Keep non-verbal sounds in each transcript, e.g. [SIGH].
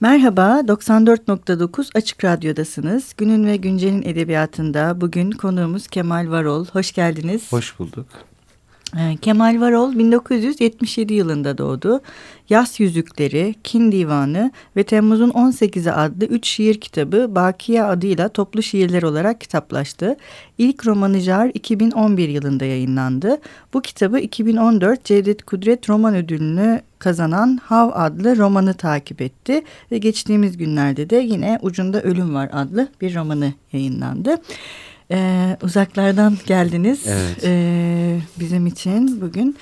Merhaba, 94.9 Açık Radyo'dasınız. Günün ve Güncel'in edebiyatında bugün konuğumuz Kemal Varol. Hoş geldiniz. Hoş bulduk. Ee, Kemal Varol 1977 yılında doğdu. Yas Yüzükleri, Kin Divanı ve Temmuz'un 18'i adlı üç şiir kitabı Bakiye adıyla toplu şiirler olarak kitaplaştı. İlk romanı Jar 2011 yılında yayınlandı. Bu kitabı 2014 Cevdet Kudret Roman Ödülünü kazanan Hav adlı romanı takip etti. Ve geçtiğimiz günlerde de yine Ucunda Ölüm Var adlı bir romanı yayınlandı. Ee, uzaklardan geldiniz evet. ee, bizim için bugün.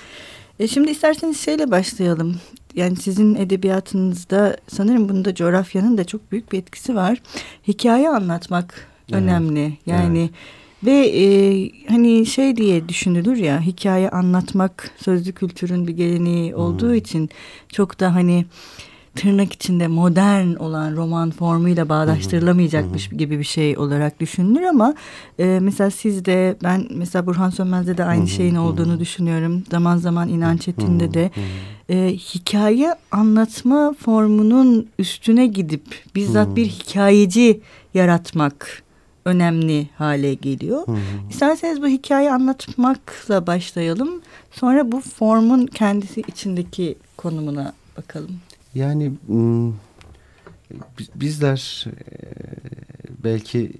E şimdi isterseniz şeyle başlayalım. Yani sizin edebiyatınızda sanırım bunda coğrafyanın da çok büyük bir etkisi var. Hikaye anlatmak evet. önemli. Yani evet. ve e, hani şey diye düşünülür ya hikaye anlatmak sözlü kültürün bir geleneği olduğu hmm. için çok da hani tırnak içinde modern olan roman formuyla bağdaştırılamayacakmış hı hı. gibi bir şey olarak düşünülür ama e, mesela sizde ben mesela Burhan Sönmez'de de aynı hı hı. şeyin olduğunu hı hı. düşünüyorum. Zaman zaman İnanç Etin'de de e, hikaye anlatma formunun üstüne gidip bizzat hı. bir hikayeci yaratmak önemli hale geliyor. Hı hı. İsterseniz bu hikaye anlatmakla başlayalım. Sonra bu formun kendisi içindeki konumuna bakalım. Yani bizler belki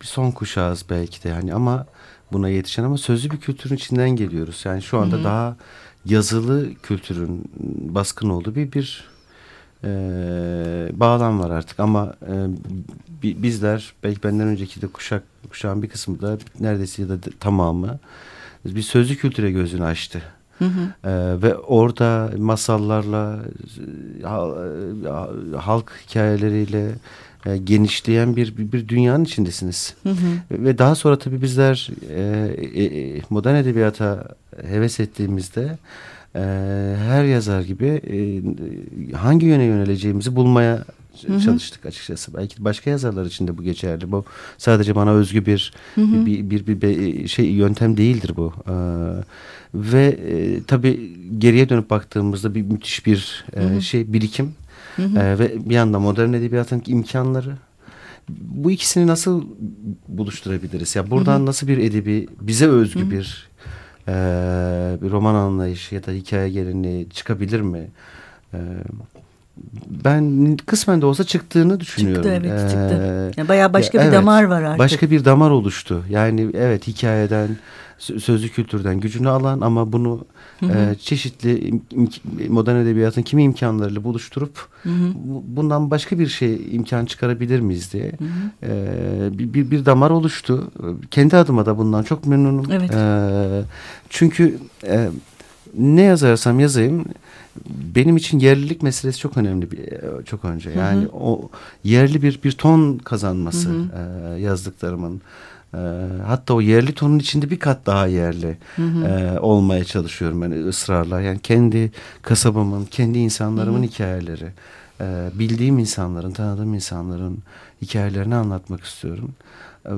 bir son kuşağız belki de yani ama buna yetişen ama sözlü bir kültürün içinden geliyoruz. Yani şu anda Hı -hı. daha yazılı kültürün baskın olduğu bir bir e, bağlam var artık ama e, bizler belki benden önceki de kuşak kuşağın bir kısmı da neredeyse ya da tamamı bir sözlü kültüre gözünü açtı. Hı hı. Ee, ve orada masallarla, e, halk hikayeleriyle e, genişleyen bir, bir, bir dünyanın içindesiniz. Hı hı. Ve daha sonra tabii bizler e, e, modern edebiyata heves ettiğimizde e, her yazar gibi e, hangi yöne yöneleceğimizi bulmaya Hı -hı. çalıştık açıkçası. Belki başka yazarlar için de bu geçerli. Bu sadece bana özgü bir hı hı. Bir, bir, bir, bir şey yöntem değildir bu. Ee, ve e, tabii geriye dönüp baktığımızda bir müthiş bir e, şey birikim hı hı. E, ve bir yandan modern edebiyatın imkanları bu ikisini nasıl buluşturabiliriz? Ya buradan hı hı. nasıl bir edebi bize özgü hı hı. bir e, bir roman anlayışı ya da hikaye geleneği çıkabilir mi? E, ben kısmen de olsa çıktığını düşünüyorum. Çıktı evet ee, çıktı. Yani bayağı başka ya, bir evet, damar var artık. Başka bir damar oluştu. Yani evet hikayeden, sözlü kültürden gücünü alan ama bunu hı hı. E, çeşitli modern edebiyatın kimi imkanlarıyla buluşturup hı hı. bundan başka bir şey imkan çıkarabilir miyiz diye hı hı. E, bir, bir damar oluştu. Kendi adıma da bundan çok memnunum. Evet. E, çünkü e, ne yazarsam yazayım benim için yerlilik meselesi çok önemli bir çok önce. Yani hı hı. o yerli bir bir ton kazanması hı hı. E, yazdıklarımın. E, hatta o yerli tonun içinde bir kat daha yerli hı hı. E, olmaya çalışıyorum ben yani ısrarla. Yani kendi kasabamın, kendi insanlarımın hı hı. hikayeleri, e, bildiğim insanların, tanıdığım insanların hikayelerini anlatmak istiyorum. E,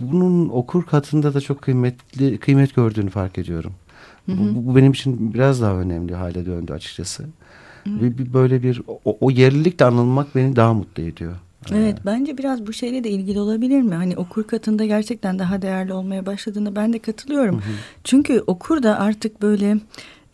bunun okur katında da çok kıymetli kıymet gördüğünü fark ediyorum. Bu, bu benim için biraz daha önemli hale döndü açıkçası. Ve bir, böyle bir o, o yerlilikle anılmak beni daha mutlu ediyor. Evet bence biraz bu şeyle de ilgili olabilir mi? Hani okur katında gerçekten daha değerli olmaya başladığında ben de katılıyorum. Hı hı. Çünkü okur da artık böyle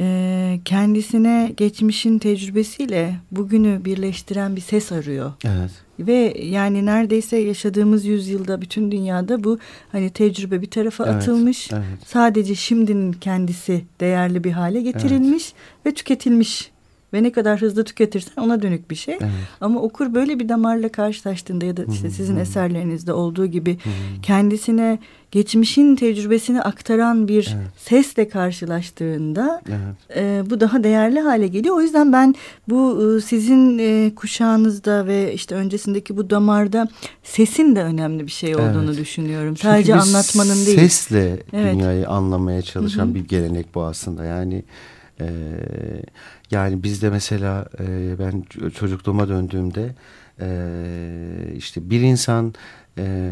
e, kendisine geçmişin tecrübesiyle bugünü birleştiren bir ses arıyor. Evet. Ve yani neredeyse yaşadığımız yüzyılda bütün dünyada bu hani tecrübe bir tarafa evet, atılmış. Evet. Sadece şimdinin kendisi değerli bir hale getirilmiş evet. ve tüketilmiş ve ne kadar hızlı tüketirsen ona dönük bir şey. Evet. Ama okur böyle bir damarla karşılaştığında ya da işte sizin eserlerinizde olduğu gibi kendisine geçmişin tecrübesini aktaran bir evet. sesle karşılaştığında evet. e, bu daha değerli hale geliyor. O yüzden ben bu e, sizin e, kuşağınızda ve işte öncesindeki bu damarda sesin de önemli bir şey olduğunu evet. düşünüyorum. Çünkü Sadece anlatmanın değil. Sesle evet. dünyayı anlamaya çalışan Hı -hı. bir gelenek bu aslında. Yani e, yani bizde mesela e, ben çocukluğuma döndüğümde e, işte bir insan e,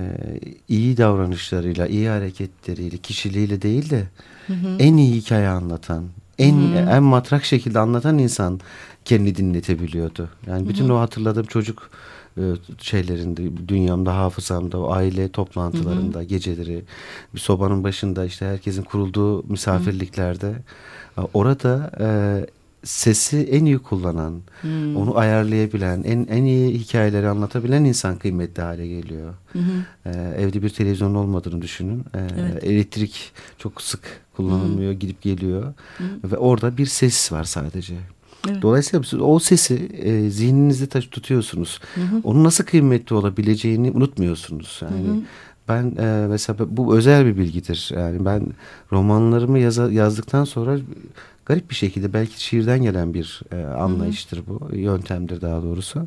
iyi davranışlarıyla, iyi hareketleriyle, kişiliğiyle değil de hı hı. en iyi hikaye anlatan, en hmm. en matrak şekilde anlatan insan kendini dinletebiliyordu. Yani bütün hmm. o hatırladığım çocuk e, şeylerinde dünyamda hafızamda o aile toplantılarında hı hı. geceleri bir sobanın başında işte herkesin kurulduğu misafirliklerde hı. orada e, sesi en iyi kullanan, hmm. onu ayarlayabilen, en en iyi hikayeleri anlatabilen insan kıymetli hale geliyor. Hmm. Ee, evde bir televizyon olmadığını düşünün. Ee, evet. Elektrik çok sık kullanılmıyor, hmm. gidip geliyor hmm. ve orada bir ses var sadece. Evet. Dolayısıyla siz o sesi e, zihninizde tutuyorsunuz. Hı Onun nasıl kıymetli olabileceğini unutmuyorsunuz. Yani hı hı. Ben e, mesela bu özel bir bilgidir. Yani ben romanlarımı yaza, yazdıktan sonra garip bir şekilde belki şiirden gelen bir e, anlayıştır bu. Yöntemdir daha doğrusu.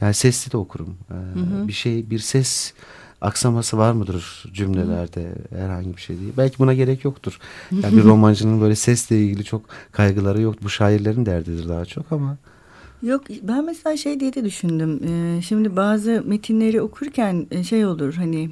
Yani sesli de okurum. E, hı hı. Bir şey, bir ses aksaması var mıdır cümlelerde hı. herhangi bir şey değil. Belki buna gerek yoktur. Yani bir [LAUGHS] romancının böyle sesle ilgili çok kaygıları yok. Bu şairlerin derdidir daha çok ama. Yok ben mesela şey diye de düşündüm. Ee, şimdi bazı metinleri okurken e, şey olur hani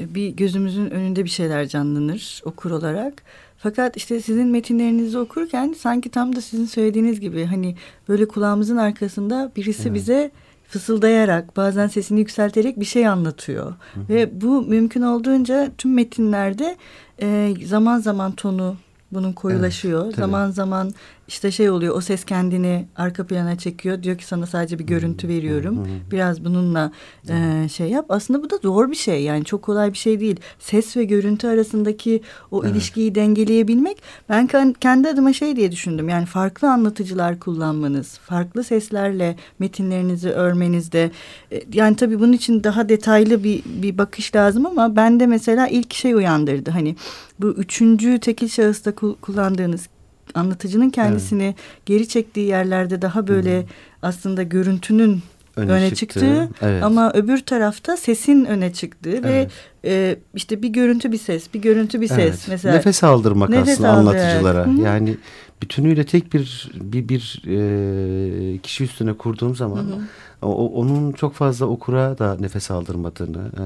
bir gözümüzün önünde bir şeyler canlanır okur olarak. Fakat işte sizin metinlerinizi okurken sanki tam da sizin söylediğiniz gibi hani böyle kulağımızın arkasında birisi evet. bize fısıldayarak bazen sesini yükselterek bir şey anlatıyor. Hı hı. Ve bu mümkün olduğunca tüm metinlerde e, zaman zaman tonu bunun koyulaşıyor. Evet, zaman zaman işte şey oluyor o ses kendini arka plana çekiyor. Diyor ki sana sadece bir görüntü veriyorum. Biraz bununla e, şey yap. Aslında bu da zor bir şey yani çok kolay bir şey değil. Ses ve görüntü arasındaki o evet. ilişkiyi dengeleyebilmek. Ben kendi adıma şey diye düşündüm. Yani farklı anlatıcılar kullanmanız, farklı seslerle metinlerinizi örmenizde. E, yani tabii bunun için daha detaylı bir, bir bakış lazım ama ben de mesela ilk şey uyandırdı. Hani bu üçüncü tekil şahısta kullandığınız anlatıcının kendisini evet. geri çektiği yerlerde daha böyle Hı. aslında görüntünün öne, öne çıktı. çıktığı evet. ama öbür tarafta sesin öne çıktığı evet. ve e, işte bir görüntü bir ses bir görüntü bir ses evet. mesela nefes aldırmak nefes aslında aldı, anlatıcılara evet. yani bütünüyle tek bir bir bir e, kişi üstüne kurduğum zaman Hı -hı. o, onun çok fazla okura da nefes aldırmadığını e,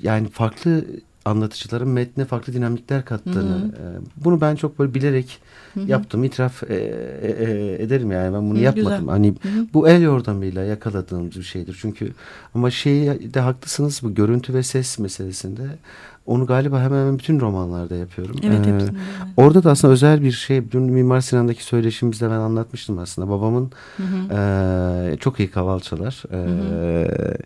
yani farklı anlatıcıların metne farklı dinamikler kattığını. Hı hı. E, bunu ben çok böyle bilerek hı hı. yaptım. itiraf e, e, e, ederim yani ben bunu hı, yapmadım. Güzel. Hani hı hı. bu el yordamıyla yakaladığımız bir şeydir. Çünkü ama şey de haklısınız bu görüntü ve ses meselesinde. Onu galiba hemen hemen bütün romanlarda yapıyorum. Evet, ee, orada da aslında özel bir şey. Dün Mimar Sinan'daki söyleşimizde ben anlatmıştım aslında. Babamın hı hı. E, çok iyi kavalçalar. E, hı hı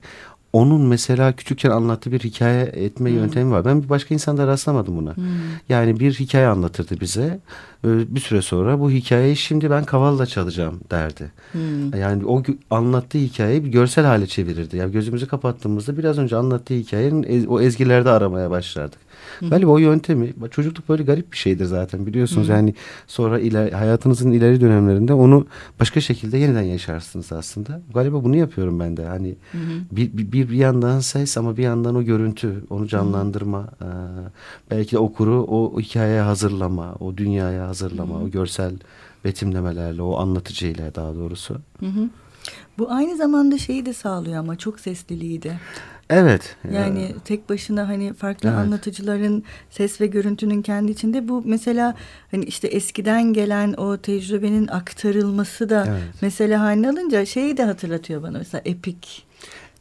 onun mesela küçükken anlattığı bir hikaye etme hmm. yöntemi var. Ben bir başka insanda rastlamadım buna. Hmm. Yani bir hikaye anlatırdı bize. Bir süre sonra bu hikayeyi şimdi ben kavalla çalacağım derdi. Hmm. Yani o anlattığı hikayeyi bir görsel hale çevirirdi. Yani gözümüzü kapattığımızda biraz önce anlattığı hikayenin o ezgilerde aramaya başlardık. Hı. Galiba o yöntemi çocukluk böyle garip bir şeydir zaten biliyorsunuz. Hı. Yani sonra iler, hayatınızın ileri dönemlerinde onu başka şekilde yeniden yaşarsınız aslında. Galiba bunu yapıyorum ben de. Hani hı Bir, bir, bir yandan ses ama bir yandan o görüntü, onu canlandırma. E, belki de okuru o hikayeye hazırlama, o dünyaya hazırlama, hı. o görsel betimlemelerle, o anlatıcıyla daha doğrusu. Hı hı. Bu aynı zamanda şeyi de sağlıyor ama çok sesliliği de. Evet. Yani ya. tek başına hani farklı evet. anlatıcıların ses ve görüntünün kendi içinde bu mesela hani işte eskiden gelen o tecrübenin aktarılması da evet. mesela haline alınca şeyi de hatırlatıyor bana mesela epik.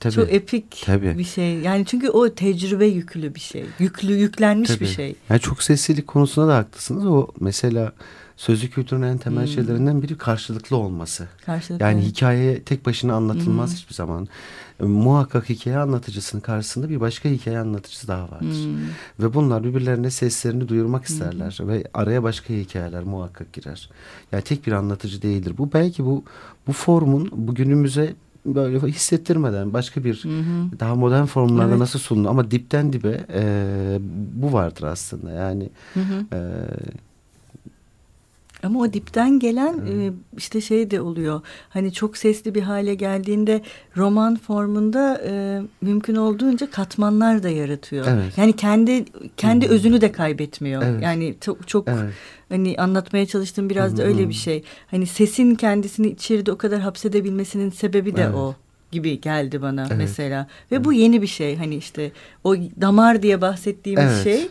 Tabii, Çok epik tabii. bir şey. Yani çünkü o tecrübe yüklü bir şey. Yüklü, yüklenmiş tabii. bir şey. Yani çok seslilik konusunda da haklısınız. O mesela sözlü kültürün en temel hmm. şeylerinden biri karşılıklı olması. Karşılıklı. Yani hikaye tek başına anlatılmaz hmm. hiçbir zaman. E, muhakkak hikaye anlatıcısının karşısında bir başka hikaye anlatıcısı daha vardır. Hmm. Ve bunlar birbirlerine seslerini duyurmak isterler hmm. ve araya başka hikayeler muhakkak girer. Yani tek bir anlatıcı değildir. Bu belki bu bu formun bugünümüze böyle hissettirmeden başka bir hı hı. daha modern formlarda evet. nasıl sunulur ama dipten dibe e, bu vardır aslında yani hı hı. E, ama o dipten gelen evet. işte şey de oluyor. Hani çok sesli bir hale geldiğinde roman formunda e, mümkün olduğunca katmanlar da yaratıyor. Evet. Yani kendi kendi hmm. özünü de kaybetmiyor. Evet. Yani çok çok evet. hani anlatmaya çalıştığım biraz hmm. da öyle bir şey. Hani sesin kendisini içeride o kadar hapsedebilmesinin sebebi de evet. o gibi geldi bana evet. mesela. Ve evet. bu yeni bir şey. Hani işte o damar diye bahsettiğimiz evet. şey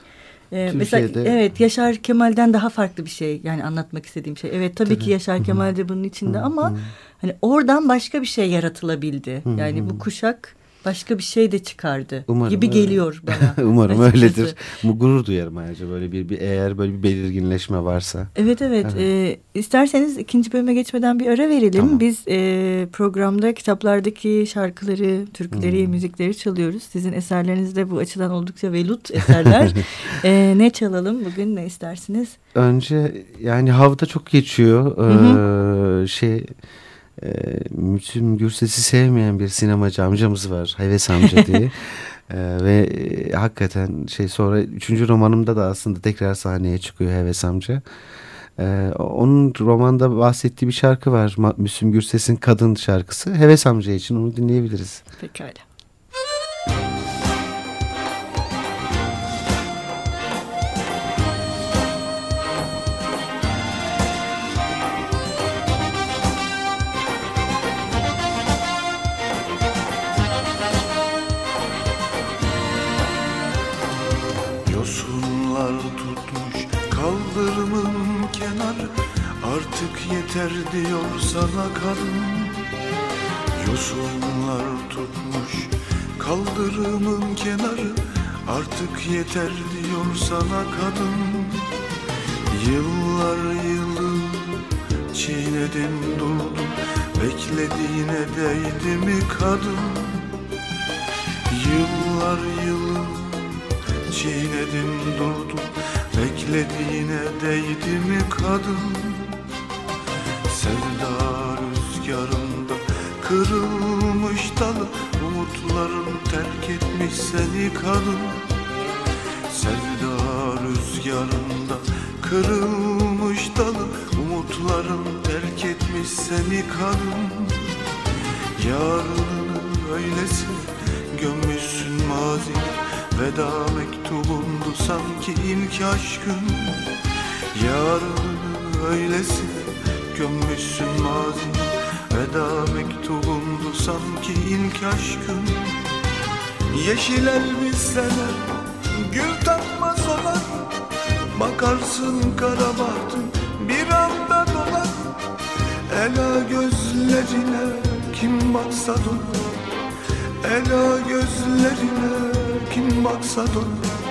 Ee, mesela evet Yaşar Kemal'den daha farklı bir şey yani anlatmak istediğim şey. Evet tabii, tabii. ki Yaşar Kemal de bunun içinde ama hani oradan başka bir şey yaratılabildi. Yani bu kuşak başka bir şey de çıkardı Umarım gibi öyle. geliyor bana. [LAUGHS] Umarım açıkçası. öyledir. Bu gurur duyarım ayrıca böyle bir, bir eğer böyle bir belirginleşme varsa. Evet evet. evet. Ee, isterseniz ikinci bölüme geçmeden bir ara verelim. Tamam. Biz e, programda kitaplardaki şarkıları, türküleri, hmm. müzikleri çalıyoruz. Sizin eserleriniz de bu açıdan oldukça velut eserler. [LAUGHS] ee, ne çalalım bugün ne istersiniz? Önce yani havda çok geçiyor. Ee, şey e, Müslüm Gürses'i sevmeyen bir sinemacı amcamız var. Heves amca diye. [LAUGHS] e, ve e, hakikaten şey sonra üçüncü romanımda da aslında tekrar sahneye çıkıyor Heves amca. Ee, onun romanda bahsettiği bir şarkı var. Müslüm Gürses'in Kadın şarkısı. Heves amca için onu dinleyebiliriz. Pekala. Kadın Yosunlar tutmuş kaldırımın kenarı. Artık yeter diyor sana kadın. Yıllar yılı çiğnedin durdun. Beklediğine değdi mi kadın? Yıllar yılı çiğnedin durdun. Beklediğine değdi mi kadın? Sevda kırılmış dalı Umutların terk etmiş seni kadın. Sevda rüzgarında kırılmış dalı Umutların terk etmiş seni kadın. Yarını öylesine gömmüşsün mazine Veda mektubundu sanki ilk aşkın. Yarını öylesine gömmüşsün mazini Veda mektubumdu sanki ilk aşkın. Yeşil elbiseler gül takmaz olan Bakarsın kara bahtın bir anda dolar Ela gözlerine kim baksa dolar Ela gözlerine kim baksa dolar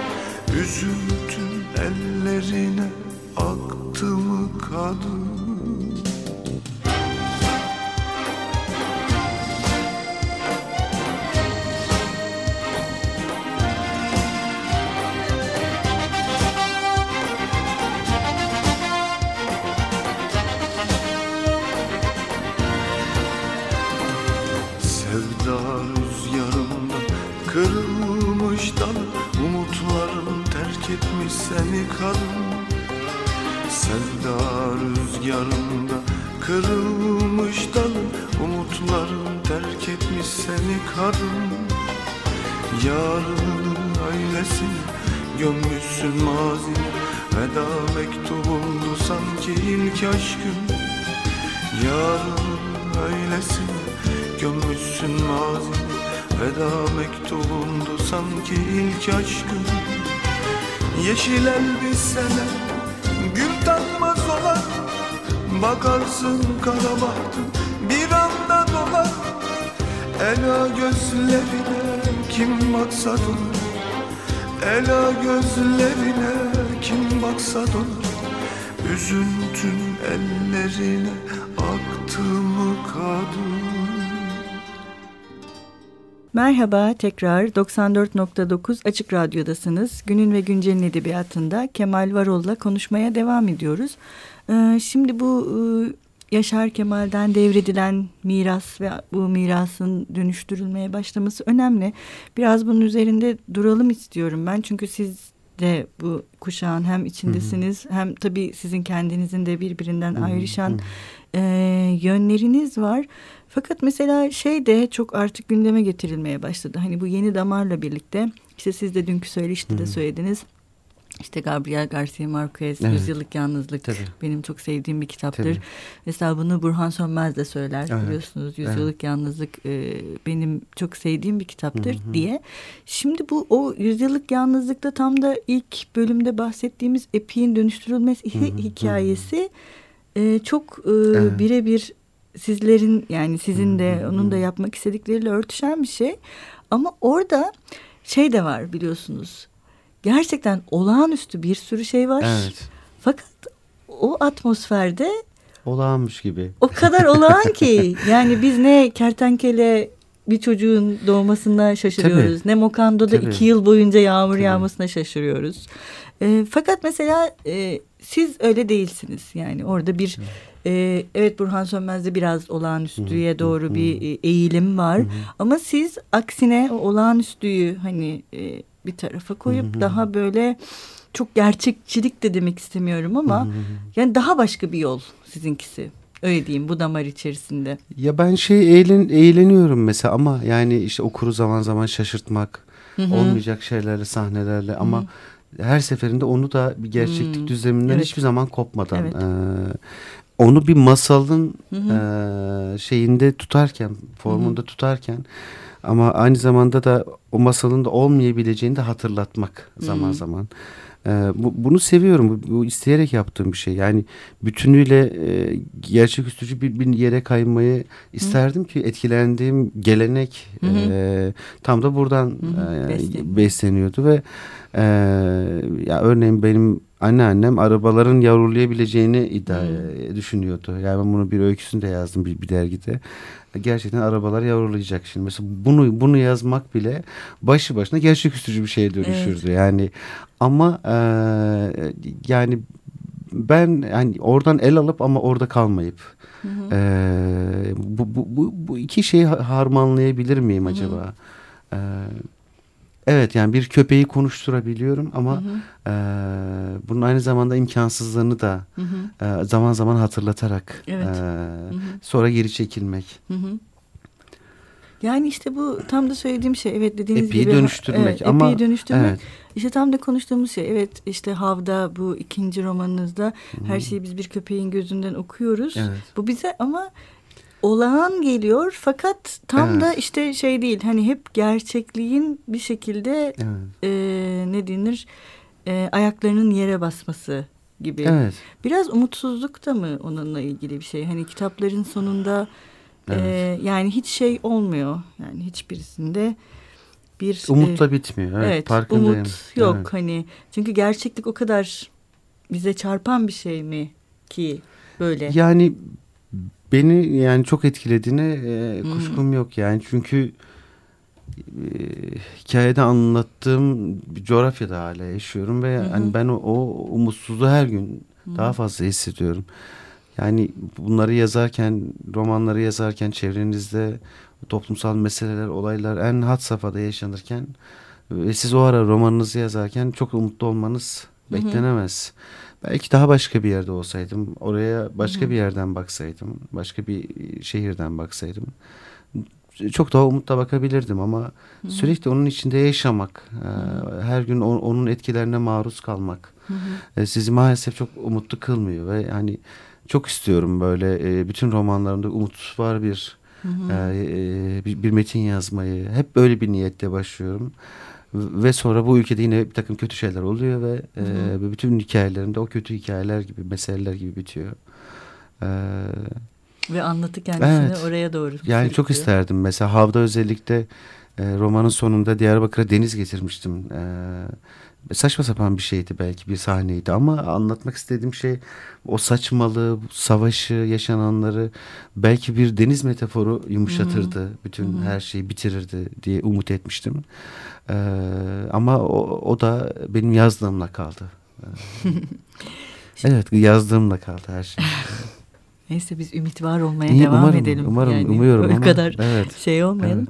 Üzüntün ellerine aktı mı kadın ilk aşkın Yeşil elbiseler Gül takmaz olan. Bakarsın kara bahtın Bir anda dolar. Ela gözlerine kim baksa dolar. Ela gözlerine kim baksa dolar. Üzüntün ellerine aktı mı kadın Merhaba tekrar 94.9 Açık Radyo'dasınız. Günün ve Güncel'in edebiyatında Kemal Varol'la konuşmaya devam ediyoruz. Ee, şimdi bu e, Yaşar Kemal'den devredilen miras ve bu mirasın dönüştürülmeye başlaması önemli. Biraz bunun üzerinde duralım istiyorum ben. Çünkü siz de bu kuşağın hem içindesiniz hı hı. hem tabii sizin kendinizin de birbirinden hı hı. ayrışan e, yönleriniz var. Fakat mesela şey de çok artık gündeme getirilmeye başladı. Hani bu yeni damarla birlikte işte siz de dünkü söyleşte de söylediniz. İşte Gabriel Garcia Marquez evet. Yüzyıllık Yalnızlık Tabii. benim çok sevdiğim bir kitaptır. Tabii. Mesela bunu Burhan Sönmez de söyler evet. biliyorsunuz. Yüzyıllık evet. Yalnızlık e, benim çok sevdiğim bir kitaptır hı hı. diye. Şimdi bu o Yüzyıllık Yalnızlık'ta tam da ilk bölümde bahsettiğimiz epiğin dönüştürülmesi hı hı. [LAUGHS] hikayesi e, çok e, evet. birebir sizlerin yani sizin de hı hı. onun da yapmak istedikleriyle örtüşen bir şey. Ama orada şey de var biliyorsunuz gerçekten olağanüstü bir sürü şey var. Evet. Fakat o atmosferde olağanmış gibi. O kadar olağan ki yani biz ne kertenkele bir çocuğun doğmasına şaşırıyoruz. Tabii. Ne Mokando'da Tabii. iki yıl boyunca yağmur Tabii. yağmasına şaşırıyoruz. E, fakat mesela e, siz öyle değilsiniz. Yani orada bir e, evet Burhan Sönmez'de biraz olağanüstüye doğru bir eğilim var. Ama siz aksine o olağanüstüyü hani e, bir tarafa koyup daha böyle çok gerçekçilik de demek istemiyorum ama yani daha başka bir yol sizinkisi. Öyle diyeyim bu damar içerisinde. Ya ben şey eğlen, eğleniyorum mesela ama yani işte okuru zaman zaman şaşırtmak olmayacak şeylerle sahnelerle ama her seferinde onu da bir gerçeklik düzleminden evet. hiçbir zaman kopmadan evet. e, onu bir masalın E, şeyinde tutarken formunda tutarken ama aynı zamanda da o masalın da olmayabileceğini de hatırlatmak zaman hmm. zaman. Ee, bu, bunu seviyorum. Bu, bu isteyerek yaptığım bir şey. Yani bütünüyle e, gerçeküstücü bir, bir yere kaymayı isterdim Hı. ki etkilendiğim gelenek Hı e, tam da buradan Hı e, besleniyordu ve e, ya örneğin benim anneannem arabaların yavrulayabileceğini iddia hmm. düşünüyordu. Yani ben bunu bir öyküsünde yazdım bir, bir dergide gerçekten arabalar yavrulayacak şimdi. Mesela bunu bunu yazmak bile başlı başına gerçeküstücü bir şeye dönüşürdü. Evet. Yani ama e, yani ben yani oradan el alıp ama orada kalmayıp hı hı. E, bu, bu, bu, bu iki şeyi harmanlayabilir miyim acaba? Hı hı. E, Evet yani bir köpeği konuşturabiliyorum ama hı hı. E, bunun aynı zamanda imkansızlığını da hı hı. E, zaman zaman hatırlatarak evet. e, hı hı. sonra geri çekilmek. Hı hı. Yani işte bu tam da söylediğim şey evet dediğiniz epiyi gibi. dönüştürmek evet, ama. Epiyi dönüştürmek. Evet. İşte tam da konuştuğumuz şey evet işte Hav'da bu ikinci romanınızda Hı -hı. her şeyi biz bir köpeğin gözünden okuyoruz. Evet. Bu bize ama olağan geliyor fakat tam evet. da işte şey değil hani hep gerçekliğin bir şekilde evet. e, ne denir e, ayaklarının yere basması gibi. Evet. Biraz umutsuzluk da mı onunla ilgili bir şey? Hani kitapların sonunda evet. e, yani hiç şey olmuyor. Yani hiçbirisinde bir umutla e, bitmiyor. Evet, evet farkındayım. Umut yok evet. hani çünkü gerçeklik o kadar bize çarpan bir şey mi ki böyle? Yani beni yani çok etkilediğine e, kuşkum hmm. yok yani çünkü e, hikayede anlattığım bir coğrafyada hala yaşıyorum ve hmm. hani ben o, o umutsuzluğu her gün hmm. daha fazla hissediyorum. Yani bunları yazarken, romanları yazarken çevrenizde toplumsal meseleler, olaylar en hat safhada yaşanırken ve siz o ara romanınızı yazarken çok umutlu olmanız beklenemez. Hı Belki daha başka bir yerde olsaydım, oraya başka Hı. bir yerden baksaydım, başka bir şehirden baksaydım çok daha umutla bakabilirdim ama Hı. sürekli onun içinde yaşamak, Hı. her gün onun etkilerine maruz kalmak Hı. sizi maalesef çok umutlu kılmıyor ve hani çok istiyorum böyle bütün romanlarımda umut var bir Hı hı. bir metin yazmayı. Hep böyle bir niyette başlıyorum ve sonra bu ülkede yine bir takım kötü şeyler oluyor ve e, bütün hikayelerinde o kötü hikayeler gibi meseleler gibi bitiyor. E, ve anlatı kendisini evet, oraya doğru. Yani çok isterdim mesela Havda özellikle e, romanın sonunda Diyarbakır'a deniz getirmiştim. E, saçma sapan bir şeydi belki bir sahneydi ama anlatmak istediğim şey o saçmalığı, savaşı, yaşananları belki bir deniz metaforu yumuşatırdı. Hı -hı. Bütün Hı -hı. her şeyi bitirirdi diye umut etmiştim. Ee, ama o, o da benim yazdığımla kaldı. [LAUGHS] evet yazdığımla kaldı her şey. [LAUGHS] Neyse biz ümit var olmaya İyi, devam umarım, edelim. Umarım, yani, umuyorum o ama. kadar evet. şey olmayalım.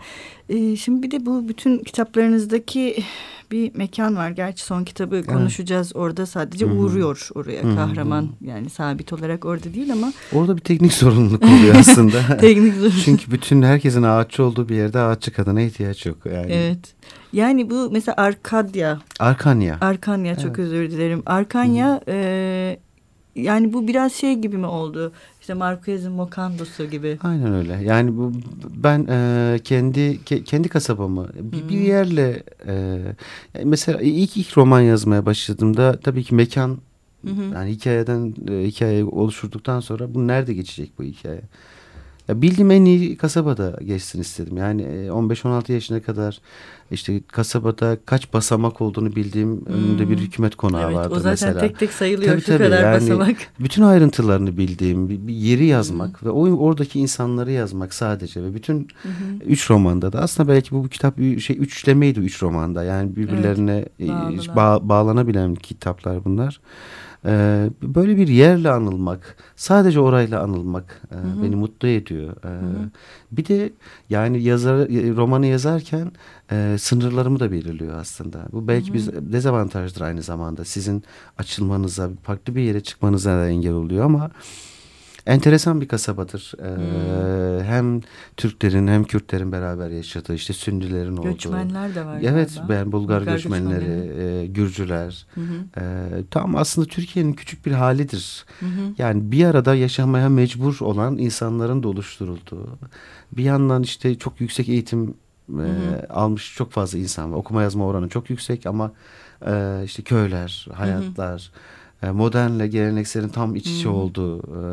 Evet. Ee, şimdi bir de bu bütün kitaplarınızdaki bir mekan var. Gerçi son kitabı evet. konuşacağız. Orada sadece Hı-hı. uğruyor oraya Hı-hı. kahraman. Yani sabit olarak orada değil ama. Orada bir teknik sorumluluk oluyor aslında. [LAUGHS] teknik sorumluluk. Çünkü bütün herkesin ağaççı olduğu bir yerde ağaççı kadına ihtiyaç yok. Yani. Evet. Yani bu mesela Arkadya. Arkanya. Arkanya çok evet. özür dilerim. Arkanya e, yani bu biraz şey gibi mi oldu? İşte Marquez'in Mokandosu gibi. Aynen öyle. Yani bu ben e, kendi ke, kendi kasabamı bir, bir yerle e, mesela ilk ilk roman yazmaya başladığımda tabii ki mekan Hı hı. Yani hikayeden e, hikaye oluşturduktan sonra bu nerede geçecek bu hikaye? Ya bildiğim en iyi kasabada geçsin istedim. Yani 15-16 e, yaşına kadar işte kasabada kaç basamak olduğunu bildiğim hmm. önünde bir hükümet konağı evet, vardı mesela. O zaten tek tek sayılıyor tabii, şu tabii, kadar yani basamak. Bütün ayrıntılarını bildiğim bir, bir yeri yazmak hmm. ve o oradaki insanları yazmak sadece ve bütün hmm. üç romanda da aslında belki bu, bu kitap şey üçlemeydi üç romanda. Yani birbirlerine evet, bağ, bağlanabilen kitaplar bunlar. Ee, böyle bir yerle anılmak, sadece orayla anılmak e, hı hı. beni mutlu ediyor. Ee, hı hı. Bir de yani yazar romanı yazarken e, sınırlarımı da belirliyor aslında. Bu belki hı hı. bir dezavantajdır aynı zamanda. Sizin açılmanıza, farklı bir yere çıkmanıza da engel oluyor ama enteresan bir kasabadır. Ee, hmm. Hem Türklerin hem Kürtlerin beraber yaşadığı işte Sündülerin olduğu. Göçmenler de var. Evet galiba. ben Bulgar, Bulgar göçmenleri, göçmenleri. E, Gürcüler. Hı hı. E, tam aslında Türkiye'nin küçük bir halidir. Hı hı. Yani bir arada yaşamaya mecbur olan insanların da oluşturulduğu. Bir yandan işte çok yüksek eğitim e, almış çok fazla insan var. Okuma yazma oranı çok yüksek ama e, işte köyler, hayatlar... Hı hı modernle gelenekselin tam iç içe hmm. olduğu e,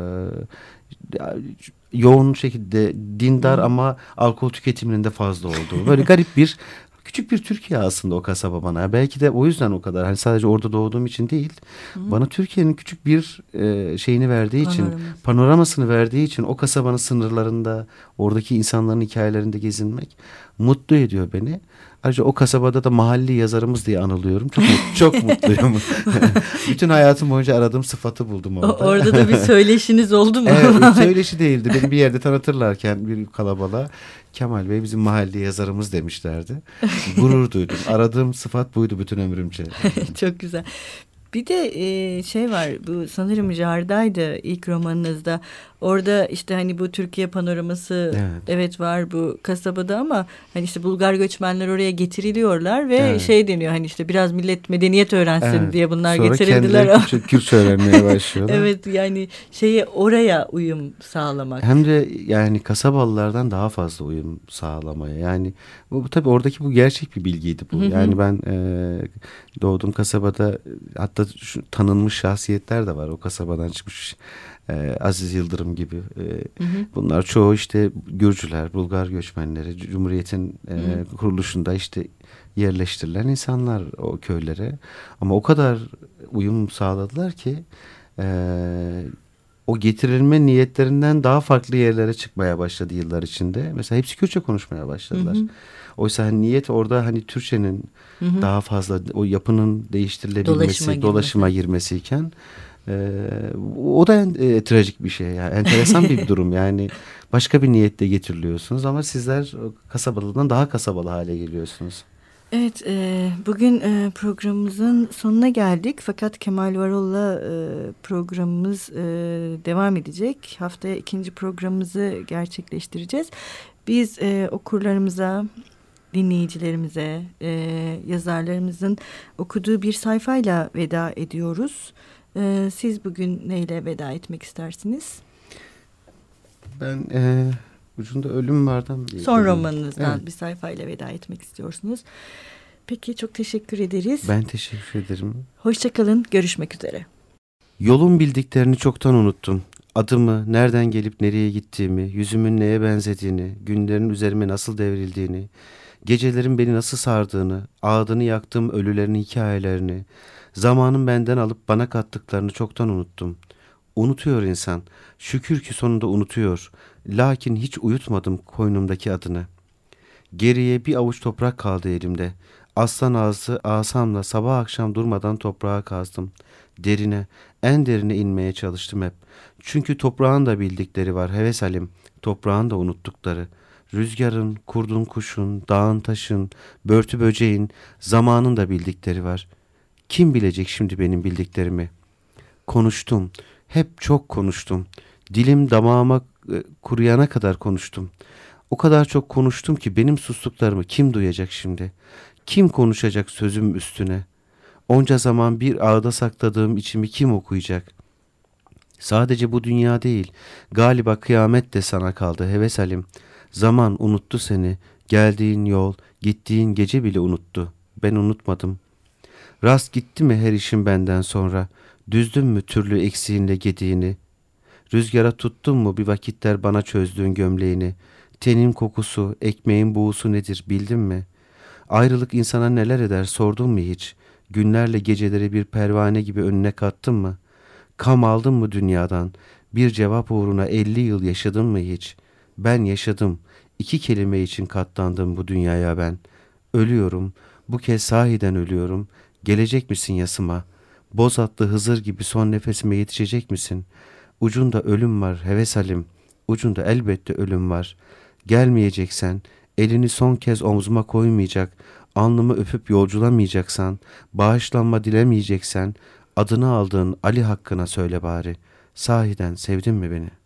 yoğun şekilde dindar hmm. ama alkol tüketiminin de fazla olduğu böyle garip bir [LAUGHS] küçük bir Türkiye aslında o kasaba bana. Belki de o yüzden o kadar. Hani sadece orada doğduğum için değil. Hı. Bana Türkiye'nin küçük bir e, şeyini verdiği için, Panorama. panoramasını verdiği için o kasabanın sınırlarında, oradaki insanların hikayelerinde gezinmek mutlu ediyor beni. Ayrıca o kasabada da mahalli yazarımız diye anılıyorum. Çok [LAUGHS] çok mutluyum. [LAUGHS] Bütün hayatım boyunca aradığım sıfatı buldum orada. orada da bir [LAUGHS] söyleşiniz oldu mu? evet, söyleşi değildi. Beni bir yerde tanıtırlarken bir kalabalığa Kemal Bey bizim mahalli yazarımız demişlerdi. Gurur duydum. Aradığım sıfat buydu bütün ömrümce. çok güzel. Bir de e, şey var bu sanırım Jarda'ydı ilk romanınızda. Orada işte hani bu Türkiye panoraması evet. evet var bu kasabada ama hani işte Bulgar göçmenler oraya getiriliyorlar ve evet. şey deniyor hani işte biraz millet medeniyet öğrensin evet. diye bunlar Sonra getirildiler. Sonra kendileri Kürt öğrenmeye [LAUGHS] başlıyorlar. evet yani şeye oraya uyum sağlamak. Hem de yani kasabalılardan daha fazla uyum sağlamaya yani bu, bu tabii oradaki bu gerçek bir bilgiydi bu. Yani ben e, doğduğum kasabada hatta şu, tanınmış şahsiyetler de var o kasabadan çıkmış e, Aziz Yıldırım gibi. E, hı hı. Bunlar çoğu işte Gürcüler, Bulgar göçmenleri, Cumhuriyet'in e, kuruluşunda işte yerleştirilen insanlar o köylere. Ama o kadar uyum sağladılar ki e, o getirilme niyetlerinden daha farklı yerlere çıkmaya başladı yıllar içinde. Mesela hepsi Kürtçe konuşmaya başladılar. Hı hı. Oysa hani niyet orada hani Türkçenin hı hı. daha fazla o yapının değiştirilebilmesi, dolaşıma, dolaşıma girmesiyken ee, o da e, trajik bir şey. Yani enteresan bir [LAUGHS] durum. Yani başka bir niyetle getiriliyorsunuz ama sizler kasabalıdan daha kasabalı hale geliyorsunuz. Evet, e, bugün e, programımızın sonuna geldik. Fakat Kemal Varol'la e, programımız e, devam edecek. Haftaya ikinci programımızı gerçekleştireceğiz. Biz e, okurlarımıza, dinleyicilerimize, e, yazarlarımızın okuduğu bir sayfayla veda ediyoruz. Ee, siz bugün neyle veda etmek istersiniz? Ben e, ucunda ölüm vardan bir Son romanınızdan evet. bir sayfayla veda etmek istiyorsunuz. Peki çok teşekkür ederiz. Ben teşekkür ederim. Hoşçakalın. Görüşmek üzere. Yolun bildiklerini çoktan unuttum. Adımı, nereden gelip nereye gittiğimi, yüzümün neye benzediğini, günlerin üzerime nasıl devrildiğini, gecelerin beni nasıl sardığını, ağdını yaktığım ölülerin hikayelerini, Zamanın benden alıp bana kattıklarını çoktan unuttum. Unutuyor insan. Şükür ki sonunda unutuyor. Lakin hiç uyutmadım koynumdaki adını. Geriye bir avuç toprak kaldı elimde. Aslan ağzı asamla sabah akşam durmadan toprağa kazdım. Derine, En derine inmeye çalıştım hep. Çünkü toprağın da bildikleri var heves halim. Toprağın da unuttukları. Rüzgarın, kurdun kuşun, dağın taşın, börtü böceğin, zamanın da bildikleri var. Kim bilecek şimdi benim bildiklerimi? Konuştum. Hep çok konuştum. Dilim damağıma e, kuruyana kadar konuştum. O kadar çok konuştum ki benim sustuklarımı kim duyacak şimdi? Kim konuşacak sözüm üstüne? Onca zaman bir ağda sakladığım içimi kim okuyacak? Sadece bu dünya değil, galiba kıyamet de sana kaldı heves halim. Zaman unuttu seni, geldiğin yol, gittiğin gece bile unuttu. Ben unutmadım. Rast gitti mi her işin benden sonra? Düzdün mü türlü eksiğinle gediğini? Rüzgara tuttun mu bir vakitler bana çözdüğün gömleğini? Tenin kokusu, ekmeğin buğusu nedir bildin mi? Ayrılık insana neler eder sordun mu hiç? Günlerle geceleri bir pervane gibi önüne kattın mı? Kam aldın mı dünyadan? Bir cevap uğruna elli yıl yaşadın mı hiç? Ben yaşadım. İki kelime için katlandım bu dünyaya ben. Ölüyorum. Bu kez sahiden ölüyorum. Gelecek misin yasıma? Boz atlı Hızır gibi son nefesime yetişecek misin? Ucunda ölüm var heves halim. Ucunda elbette ölüm var. Gelmeyeceksen, elini son kez omzuma koymayacak, alnımı öpüp yolculamayacaksan, bağışlanma dilemeyeceksen, adını aldığın Ali hakkına söyle bari. Sahiden sevdin mi beni?''